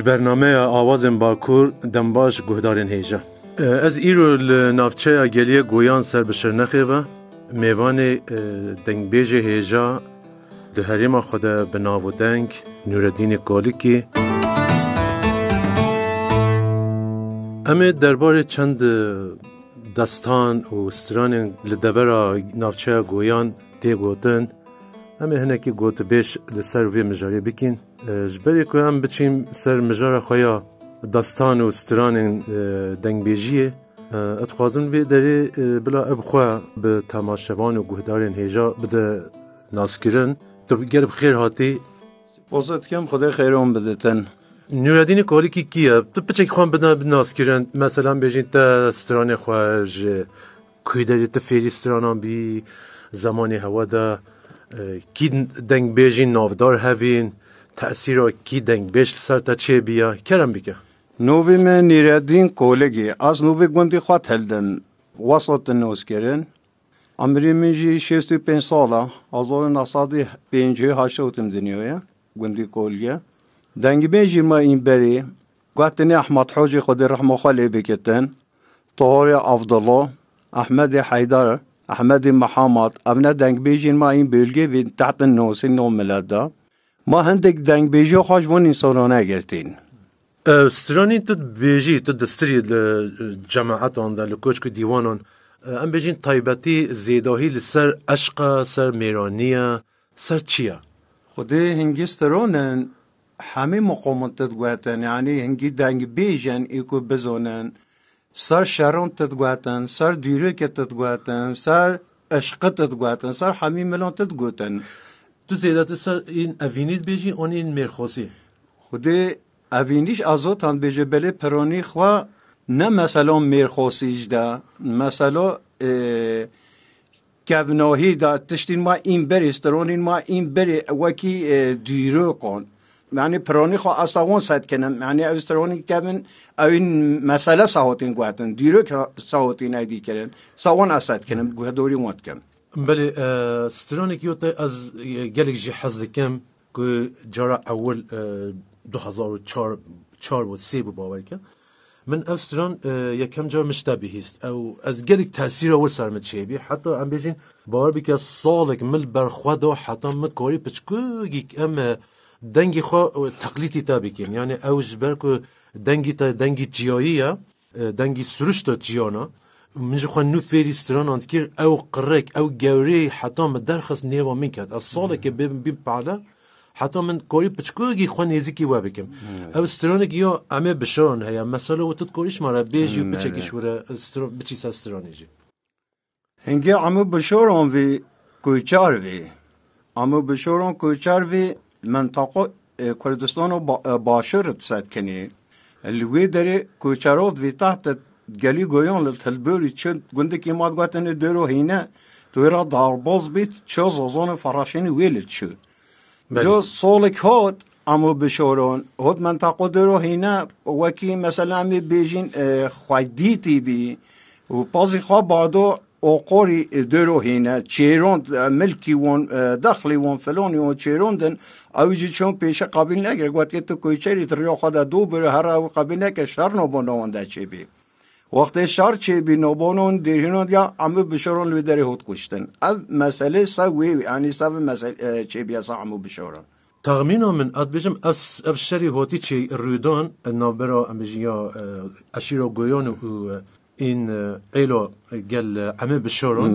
ji bernameya awazên bakur dem baş guhdarên hêja. Ez îro li navçeya geliye goyan ser bişir nexêve, mêvanê dengbêjê hêja di herêma xwe de bi nav deng nûredînê kolikî, Em ê derbarê çend destan û stranên li devera navçeya goyan tê gotin, ئەمێ هەنێکی گۆتبێش لەسەر وێ مژاری بکەین ژبەری کویان بچین سەر مژارە خۆیا دەستان و سترانên dengbêjiye etxwazin vê derê bila ev xwe bi temaşevan û guhdarên hêja bide naskirin tu ger bi xêr hatî Boza dikem xudê xêron bidetin. Nûredînê kolikî kiye tu piçek xwan bidin bi naskirin meselan bêjin te stranê xwe ji kuy derê tu fêrî stranan bî zemanê hewa de کی دەنگبێژین نۆڤدار هەوین تەسیرۆ کی دەنگبێژ سەر تە چێبیە کەرم بکە نوی me nîredîn kolegê ez nûvê gundî xwa heldim wasatin nozkerin Emirî min jî şêstû pê sala azorin asadî pêncê haşetim dinyoya gundî kolge dengibê jî me înberî gotinê Ahmed Hocê Xdê rehmaxwa lê biketin Tohorê Avdalo Ahmedê Heydar ئەحمەدی محەمماد ئەمە دەنگبێژین ما این بölgevên تحتن نووسین نۆملەتدا ما هەندێک دەنگبێژی خۆشبوونین سۆرۆناگرتین. سترانی تت بێژی تت دەستری لە جەماعەتاندا لە کۆچکی دیوانان ئەم بێژین تایبەتی زێداهی لەسەر ئەشقا سەر مێرانیە سەر چییە؟ خودێ هنگسترۆنن هەمێ مقۆمتت گوێتەن یانی هەنگی دەنگ بێژەن ئیکو بزۆنن. سەر شەڕۆنتە دگواتن سەر دیرۆکێتە دگواتن سەر عشقتە دگواتن سەر حەمی ملۆنتە دگوتن تو زێدەتە سەر ئین ئەڤینیت بێژی ئۆنین مێرخۆسی خودێ ئەڤینیش ئازۆتان بێژە بەلێ پەرۆنی خوا نە مەسەلۆم مێرخۆسیشدا مەسەلۆ کەڤنۆهیدا تشتین ما ئین بەری سترۆنین ما ئین بەری وەکی دیرۆ کۆن معنی پرۆنی خۆ ئاساوان سایتکەن معنی ئەوسترۆنی کەبن ئەوین مەسەلە ساوتین گواتن دیرۆ ساوتی نایدیکردن ساوان ئاسادکەن گوهە دەوری وتکەم بەێ سترۆنێک یۆتە ئەس گەلێکژی حەز دەکەم جارە ئەول 2004 بۆ سێ بوو باوەکە من ئەستران یەکەم جار مشتا بهیست ئەو ئەس گەلێک تاسیرەوە سەرمە چێبی حتا ئەم بێژین باوە بکە ساڵێک مل بەرخوادەوە حتا من کۆری پچکوگی ئەمە دەنگی خۆ تەقلیتی تا بکەین یانێ ئەوش بەرک و دەنگی تا دەنگی جیاییە دەنگی سروشتە جیانە منج خو نو فێری سترانان کرد ئەو قڕێک ئەو گەورەی حتا من دەرخست نێوە من کرد ئە ساڵێکە بێ بیم پاە حتا من کۆری پچکۆیەکی خۆ نێزیکی وا بکەم ئەو سترۆنێک یۆ ئەمێ بشۆن هەیە مەسەلە وتت کۆریشمارە بێژی و بچێکی شورە بچی سا سترۆنێژی هەنگێ ئەمە بشۆڕۆن وی کوچار وی ئەمە بشۆڕۆن کوچار وی منطقه کردستان و باشر سد کنی لوی داره کوچارات وی تحت گلی گویان لطلبوری چند گنده که مادگاتن درو هینه توی را دارباز بیت چه زازان فراشین ویلت شد جو سالک هات اما بشورون هد منطقه درو هینه وکی مثلا می بیجین خویدیتی بی و پازی خواه بادو ئۆقۆری دەرۆهینە چێرۆند ملکی وۆن دەخلی وۆن فلۆنی وۆ چێرۆندن ئەویجی چۆن پێشە قابل نەگرێت گواتێت تو کوچەری دڕیۆخوادا دوو بر هەرا و قابل نەکە شارنۆ بۆ نەوەندا چێبێ. وەختێ شار چێبی نۆبۆنۆن دێهینۆ یا ئەمە بشۆرۆن لێ دەری هۆت کوشتن. ئەو مەسلەی سا وێوی ئەنیستا چێبیسا ئەموو بشۆرە. تەغمینۆ من ئەبێژم ئەف شەری هۆتی چی ڕوودۆن نابەرە ئەمژیا ئەشیرۆ گوۆن و این ئەیلۆ گەل ئەمە بشۆڕۆن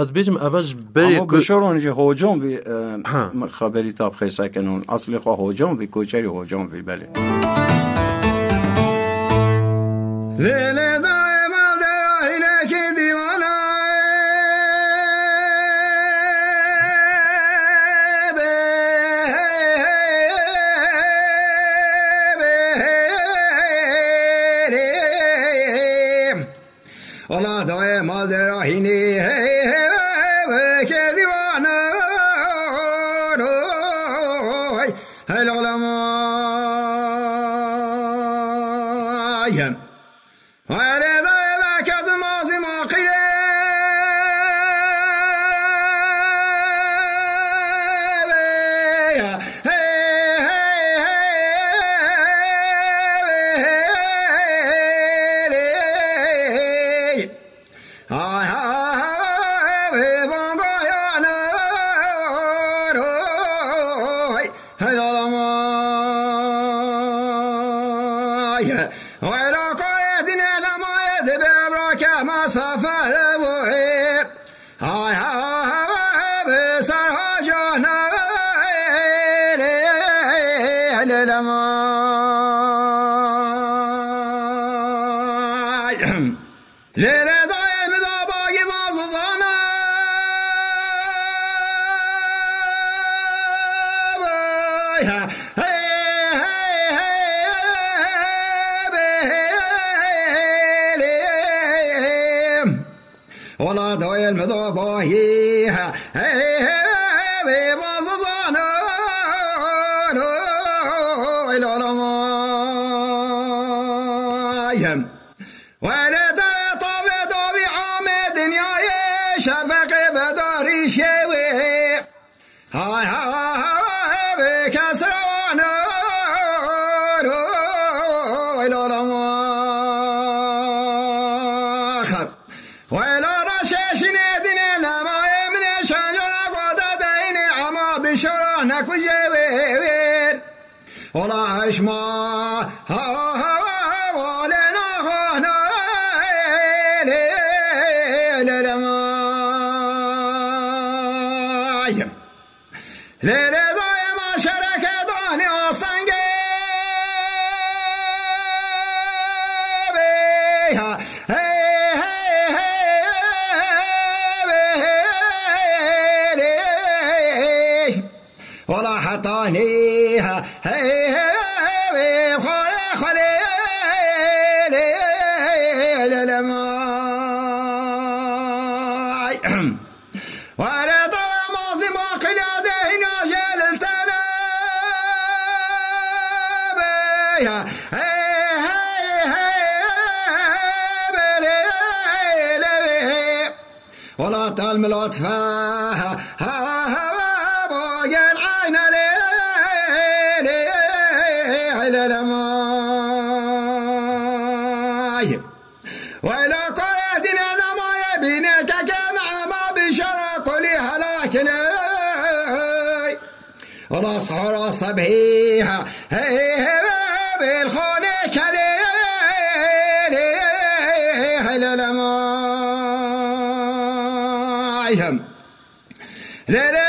ئەبێتم ئەڤش بشۆڕۆن هۆجۆم خەبەری تا بخێساکەنون ئەاصلی خوا هۆجۆم بی کۆچەری هۆجۆم بی بەێ لێ لێ ئاها وڵا دۆێن مدۆ بۆ هیها هەیە شەڕە نەکوژێوێ وڵاشما هاها لم لطفها باين عين ليل لماي وإلى قيدنا لماي بنتك مع ما بشرق لي هلاكنا رص رص بها بالخون كليل لماي هەم لێرە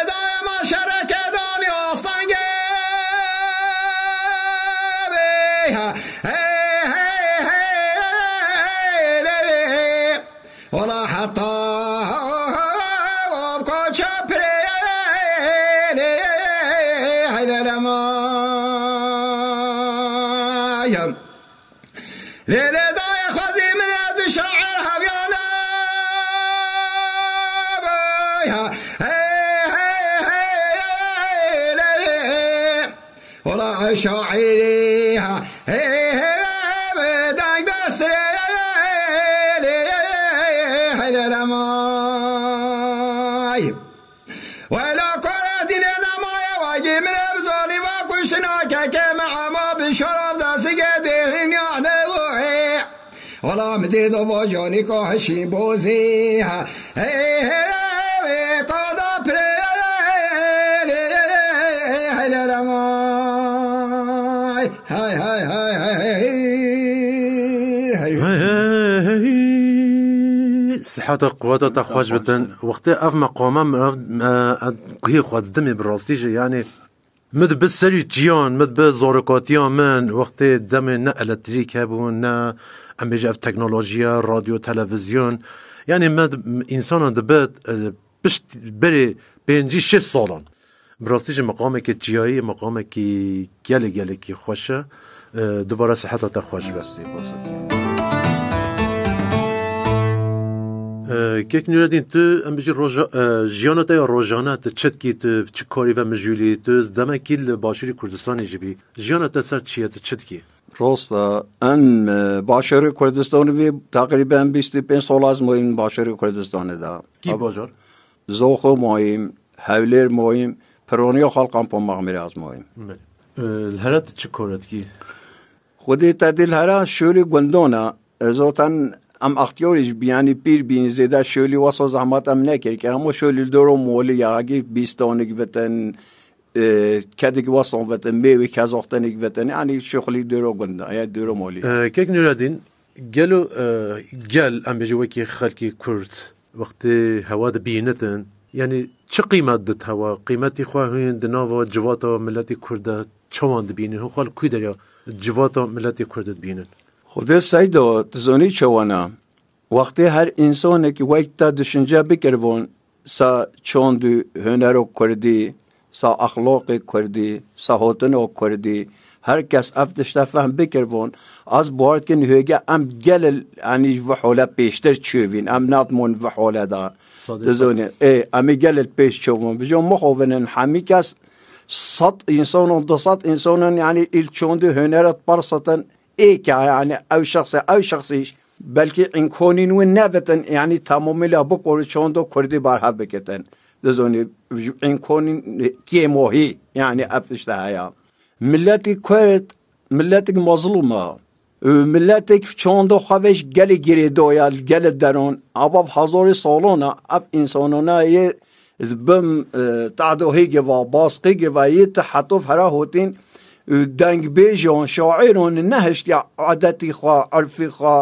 ها ولا شاعري ها بدك بس حلا لماي ولا كرة لماي واجي من ابزاري وكشنا كما ما بشرف داسي قدرين يعني ولا مديد وجوني كوحشي بوزيها هي هي سحاتە قوتە تا خۆش بدن وەختێ ئەفمە قۆمە کوهی خۆت دەمی بڕاستیژە یانی مت بە سەری جیان مت بە زۆرکاتیان من وەختێ دەمێ نە ئەلەتریک هەبوون نە ئەمێژ ئەف تەکنۆلۆژیە رادیۆ تەلەڤزیۆن یعنی ئینسانە دەبێت پشت بەرێ پێنج ش ساڵان بڕاستیژە مقامێکی جیایی مقامێکی گەلێ گەلێکی خۆشە دووبارە سحاتە تا خۆش بەستی بۆ. کێک نوێدین تو ئەم بژی ژیانە تای ڕۆژانە چتکی چ کاری بە مژولی تو دەمەکی لە باشووری کوردستانی ژبی ژیانە تە سەر چیە چتکی ڕۆستە ئەم باشێری کوردستانوی تاقریبا 25 سال از مهم باشێری کوردستاندا بۆژۆر زۆخ مایم هەولێر مۆیم پەرۆنیە خەڵقان پۆ مەغمیری از مایم هەرەت چ کۆرەتکی خودی تەدیل هەرا شووری گوندۆنە زۆتەن ئەم ئەختیۆریش بیانی پیر بینی زێدا شۆلی وەسۆ زەحمات ئەم نەکردکە هەموو شۆلی دۆرۆ مۆلی یاغی بیستۆنێک بتەن کەدێک وەسڵ بەتن بێوی کەزۆختنێک بەتەن ئانی شخلی دۆرۆ گوند ئایا دۆرۆ مۆلی کێک نورادین گەل و گەل ئەم بێژوەکی خەلکی کورد وەختی هەوا دەبینەتن یعنی چ قیمەت دت هەوە قیمەتی خوا هوێن دناەوە جواتەوە ملەتی کووردە چۆوان دەبینن هەخواال کوی دەریەوە جواتەوە ملەتی کوردت بینن خودێ سەیدەوە زۆنی چۆوەە وەختێ هەر ئینسۆنێکی وەک تا دشنجە بکردبوون سا چۆند و هوەر و کوردی سا ئەخلۆقی کوردی ساهۆتنەوە کوردی هەر کەس ئەف تشتا فەم بکردبوون ئەس بردکن هێگە ئەم گەل ئەنیش بەحۆلە پێشتر چێوین ئەم ناتمون بەحۆلەدا دەزۆنێ ئێ ئەمی گەلت پێش چۆمون بژۆ مخۆڤنن حەمی کەس 100 ئینسۆن و 200 ئینسۆنن یعنی ئیل چۆندی هوەرت پەرسەتەن ئێکیانە ئەو شخصە ئەو شخصیش بەلکی ئینکۆنین و نەبێتن ینی تەمۆمیلا بکۆری چۆندۆ کوردی بارها بکەن دەزۆنی ئینکۆنین کێمۆهی یعنی ئەفتشتە هەیە ملەتی کورد ملەتێک مەزلومە ملەتێک چۆندۆ خەوێش گەلی گرێدۆیە گەلە دەرۆن ئەوە حەزۆری سۆڵۆنە ئەف ئینسۆنۆنایە بم تعدۆهێگەوە باسقیگەوە یە تە حەتۆف هەرا هتین دەنگبێژۆن شاعێرۆن نەهشت یا عادەتی خوا ئەرفی خوا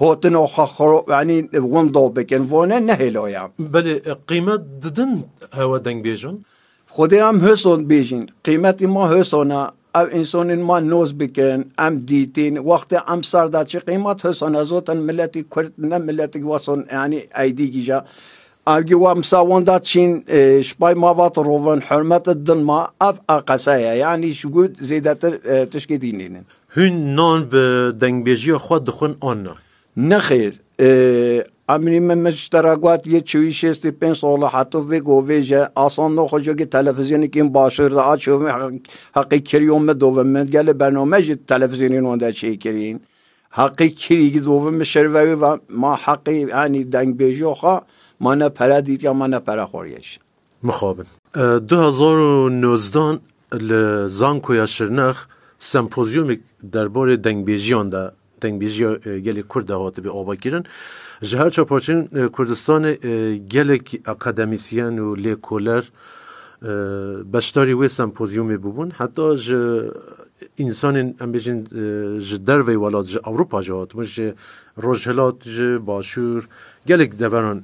هۆتن و خەخڕۆانی وندۆ بکەن بۆنە نەهێلۆیە بەێ قیمەت ددن هەوە دەنگبێژن خودیان هەسۆن بێژین قیمەتی ما هەسۆنە ئەو ئینسۆنینما نۆز بکەن ئەم دیتین وەختە ئەم ساردا چ قیمات هەسۆنە زۆتن ملەتی کورد نە ملەتی وەسۆن ینی ئەیدیگیژە ئاگی وا مساوەندا چین شپای ماوات ڕۆڤن حرمەتە دنما ئەف ئاقەسەیە یانی شگووت زیدەتر تشکی دینێنن هون نان بە دەنگبێژیە خوا دخن ئۆنا نەخیر ئەمری من مشتەراگوات یە چوی شێستی پێ سۆڵە حتۆ بێ گۆڤێژە ئاسان نۆ خۆجۆگی تەلەڤزیێنێکین باشردا ئاچۆ حەقی کریۆمە دۆڤمنت گەلە بەرنۆمەژی تەلەڤزیێنین ئۆدا چێکرین hakkı kirî dovin min şervevî ve ma heqê enî dengbêjî xwa ma nepere dît ya ma nepere xwaryeş. Mixabin. 2009dan li Zankoya Şirnex sempozyomik derborê dengbêjiyan de dengbêjiya gelê Kurd de hatibi avakirin. Ji her çapaçin Kurdistanê gelek akademisyen û lêkoler, بەشداری وێ سەمپۆزیومێ ببوون حتا ئینسانین ئەم بێژین ji dervê welat ji Ewropa jehatmir ji rojhilat ji başûr gelek deveran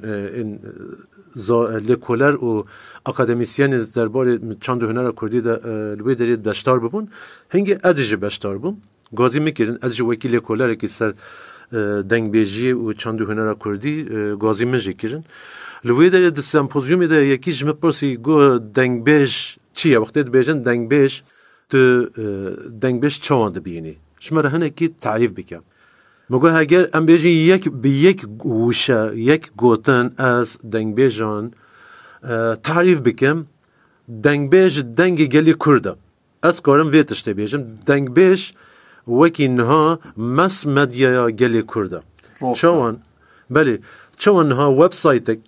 li koler û akademîsyenê derbarê çand hunera Kurdî de wê derê beşdar bibûn hingê ez ji beşdar bûm gazî mikirin ez ji wekî lê kolerekî ser dengbêjiye û çand hunera Kurdî gazî min jê kirin. Li wê de di sempozyumê de yekî ji min pirsî got dengbêj çi ye wextê dibêjin dengbêj tu dengbêj çawan dibînî. Ji me re hinekî tarîf bikem. Mugu heger em bêjî yek bi yek wşe yek gotin ez dengbêjan tarîf bikim dengbêj dengê gelî Kurda. Ez karim vê tiştê bêjim dengbêj وەکی نها مەس مەدیە گەلی کووردە چۆن بەێ چۆن نها وبسایتێک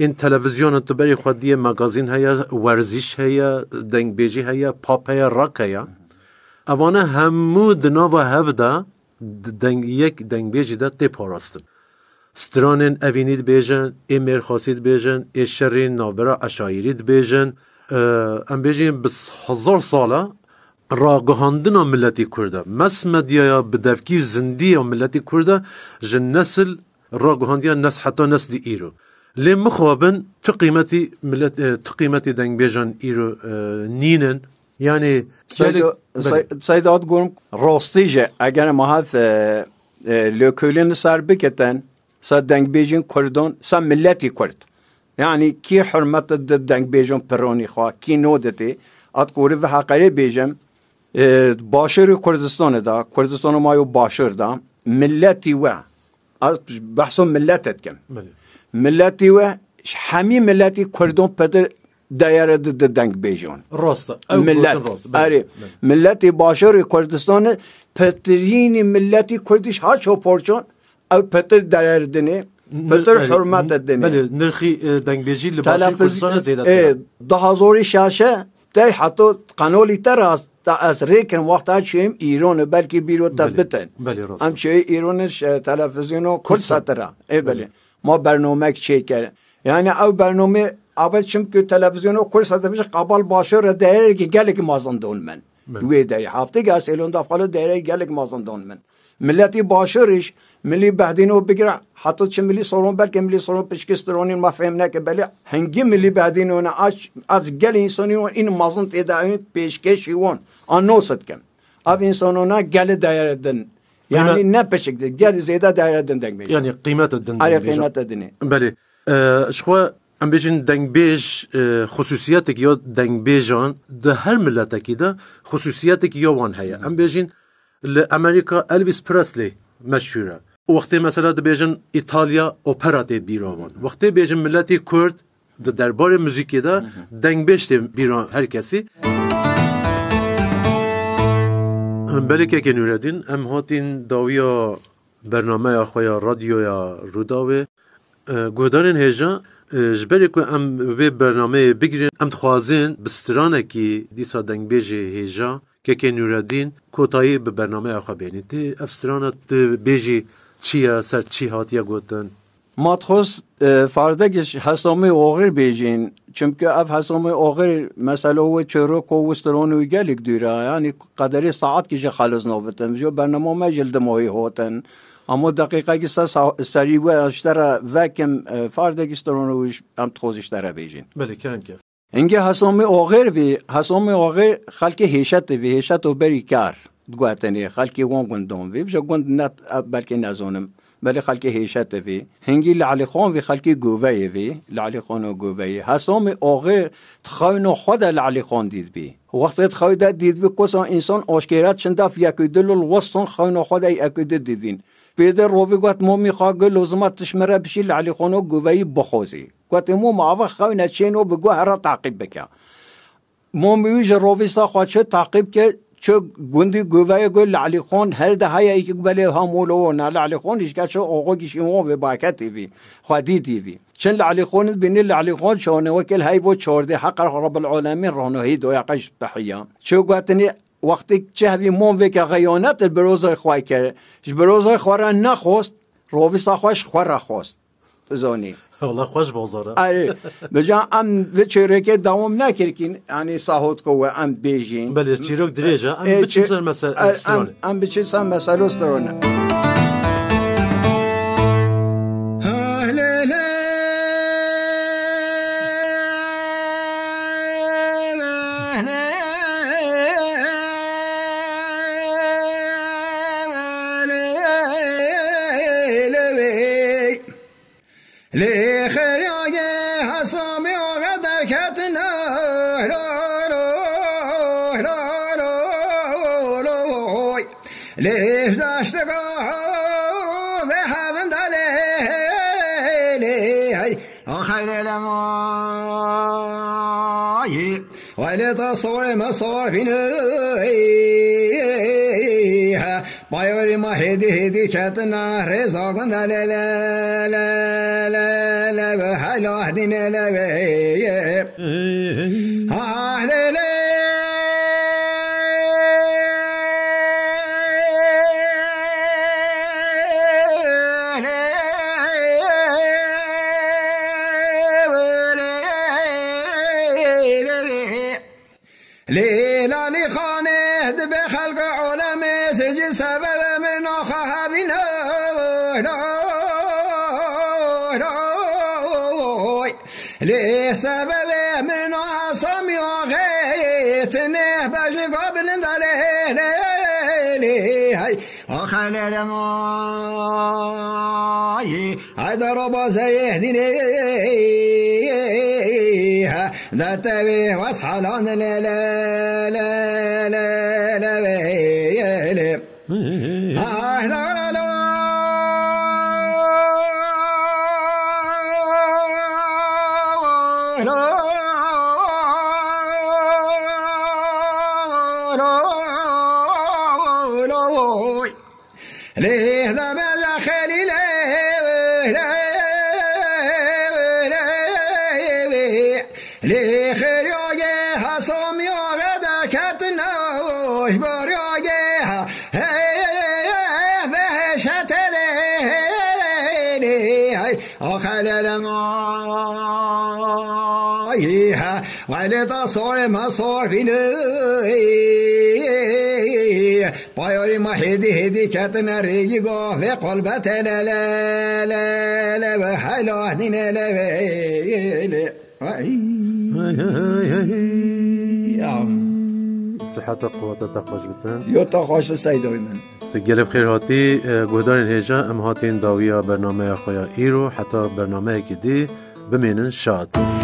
این تەلەڤزیۆنە تو بەری خودیە مەگازین هەیە وەرزیش هەیە دەنگبێژی هەیە پاپەیە ڕاکەیە ئەوانە هەموو دناوە هەفدا یەک دەنگبێژیدا تێپاڕاستن سترانên evînî dibêjin ê mêrxasî dibêjin ê şerên navbera eşaîrî dibêjin em bêjin bi hezar sala ڕاگەهاندنا milleti Kurda mes medyaya bi devkî zindiya milleti Kurda ji nesil ڕاگەhandiya nes heta neslî îro lê mixwabin tu qîmetî tu qîmetî dengbêjan îro nînin yani saydat gorum rastî je eger mahat lêkolên ser biketin sa dengbêjin Kurdon sa milletî Kurd yani kî hurmet di dengbêjan peronî xwa kî nodetê at gorî ve heqerê bêjim Başerê Kurdistanê da Kurdistan mayo başir da milletî we behsom millet etkim milletî we hemî milletî Kurdan pedir dayere di di deng bêjon millet milletê başerê Kurdistanê petirînî milletî Kurdiş her çoporçon ew petir dayerdinê بتر حرمت edin نرخی دەنگبێژی لە دهزۆری شاشە دای حتۆ قەنۆلی تەڕاست تا ez rêkin wexta çûyêm îronê belkî bîro te bitin em çê îronê televizyon û kur setira ê belê ma bernomek çêkere yani ew bernomê ev çimkû televizyon û kur setbij qebal başê re derekî gelekî mazin don min wê derê heftê ez êlon dafalo derê gelek mazin don min milletî başêriş ملی بەدینەوە بگرە حتى ملی سەڵۆن بەلکە ملی سەڵۆ پشکسترۆنی مەفهم نەکە بەلێ هەنگی ملی بەدینەوەە ئەس گەلی ئینسانیەوە این مازن تێداوی پێشکەشی وۆن ئەن نوسەکەم ئەو ئینسانۆنا گەلە دایرەدن یعنی نەپشک گەلی زێدا دایرەدن دەنگ ینی قیمەتە دن قیمەتە دنێ بەێ شخوا ئەم بێژن دەنگبێژ خصوصیتێک یۆ دەنگبێژان دە هەر ملەتەکیدا خصوصیتێک یۆوان هەیە ئەم بێژین لە ئەمریکا ئەلویس پرسلی مەشورە وەختێ مەسەلا دەبێژن ئیتالیا ئۆپەرا تێ بیرۆمان وەختێ بێژن ملەتی کورد di derbarê muzîkê de dengbêj tê bîran herkesî. Hemberêkeke nûredîn em hatîn dawiya bernameya xweya radyoya Rûdawê guhdarên hêja ji berê ku em vê bernameyê bigirin em dixwazin bi stranekî dîsa dengbêjê hêja keke nûredîn kotayî bi bernameya xebênî tê ev strana bêjî چییە سەر چی هاتیە گوتن ماتخۆست فاردەگەش هەسەمی ئۆغر بێژین چمکە ئەف هەسەمی ئۆغر مەسەلەوە چێرۆک و وسترۆن و گەلێک دوورایانی قەدەری ساعت کیژە خەلزنەوەتن ژۆ بەرنەمە مەژلدمەوەی هۆتن ئەمە دقیقاکی سەری وە شتەرە ڤکم فاردەگی سترۆن وش ئەم تخۆزیشتەرە بێژین بەکەنکە ئەنگە هەسەمی ئۆغێر هەسەمی ئۆغێ خەلکی هێشەت هێشەت و بەری کار دواتنێ خەکی وان گوندۆمێ بژە گوند نات بەرکە نازۆنم بەلی خەکی هێشەتەێ هەنگی لە علی خۆنوی خەکی گوڤەیەێ لە علی خۆن و گوڤەیە هەسۆمی ئۆغێ تخەون و خۆدا لە علی خۆن دیتبی وەختێت خەودا دیتبی کۆسان ئینسان ئۆشکێرات چنداف یەکویدل و وەستن خەون و خۆدای ئەکویدە دیدین. پێدە ڕۆڤ گوات مۆمی خاگەل و زمات تشمەرە بشی لە علی خۆن و گوڤایی بخۆزی گواتێ مۆ ماوە خەونە چێن و بگوە هەرە تاقیب بکە. مۆمی ویژە ڕۆڤستا خواچێت تاقیب کرد ço gundî guveye gul Aliî xon her de heye iki gubelê hamolo na Aliî xon îşke ço oxo gişî o ve baketî vî xwedî dîvî çin li Aliî xon binî li Aliî xon çonewekil hey bo çordê heqer xrobil olemî ronohî doya qeş behiya ço gotinî وقتی چه هەوی مۆڤێکە غەیۆنەت بەۆزای خوای کرد ji بەۆزای خۆرە نەخۆست ڕۆویستا خۆش خۆرە خۆست زۆنی خۆش بۆزۆرە بەجا ئەم چێرەکە داوام ناکردین ئەنی ساهۆتکەوە ئەم بێژین بەێ چیرۆک درێژە ئەم بچێ سەر مەسەرۆن ئەم بچێ سا مەسەرۆستەوەە. لەهۆی لێش داشتەکە بێ هاوەندا لێ لێ ئەخەرێ لەمایی وەلێتە سۆڕێ مە سۆڕبینە باەوەری ما هێدی هێدی کەتنا ڕێزاگەندا لە لە لە لە لە بە هەلاهدینە لەوێ على هذا ربا سيهدينيها ذا تبي واصحى لا لا لا لا لا لا ها غلطة صور ما صور فيني بايوري ما هدي هدي كاتنا ريجي قوفي قلبتنا لا لا لا لا بحلو اهدنا لا صحة قوة تقوش بتن يو تقوش سيدوي من گەلب خێرهاتی گۆدارین هێژە ئەم هاتین داویە بەرنمەیە خۆیان ئیر و حتا بەرنمەیەکی دی بمێنن شاد.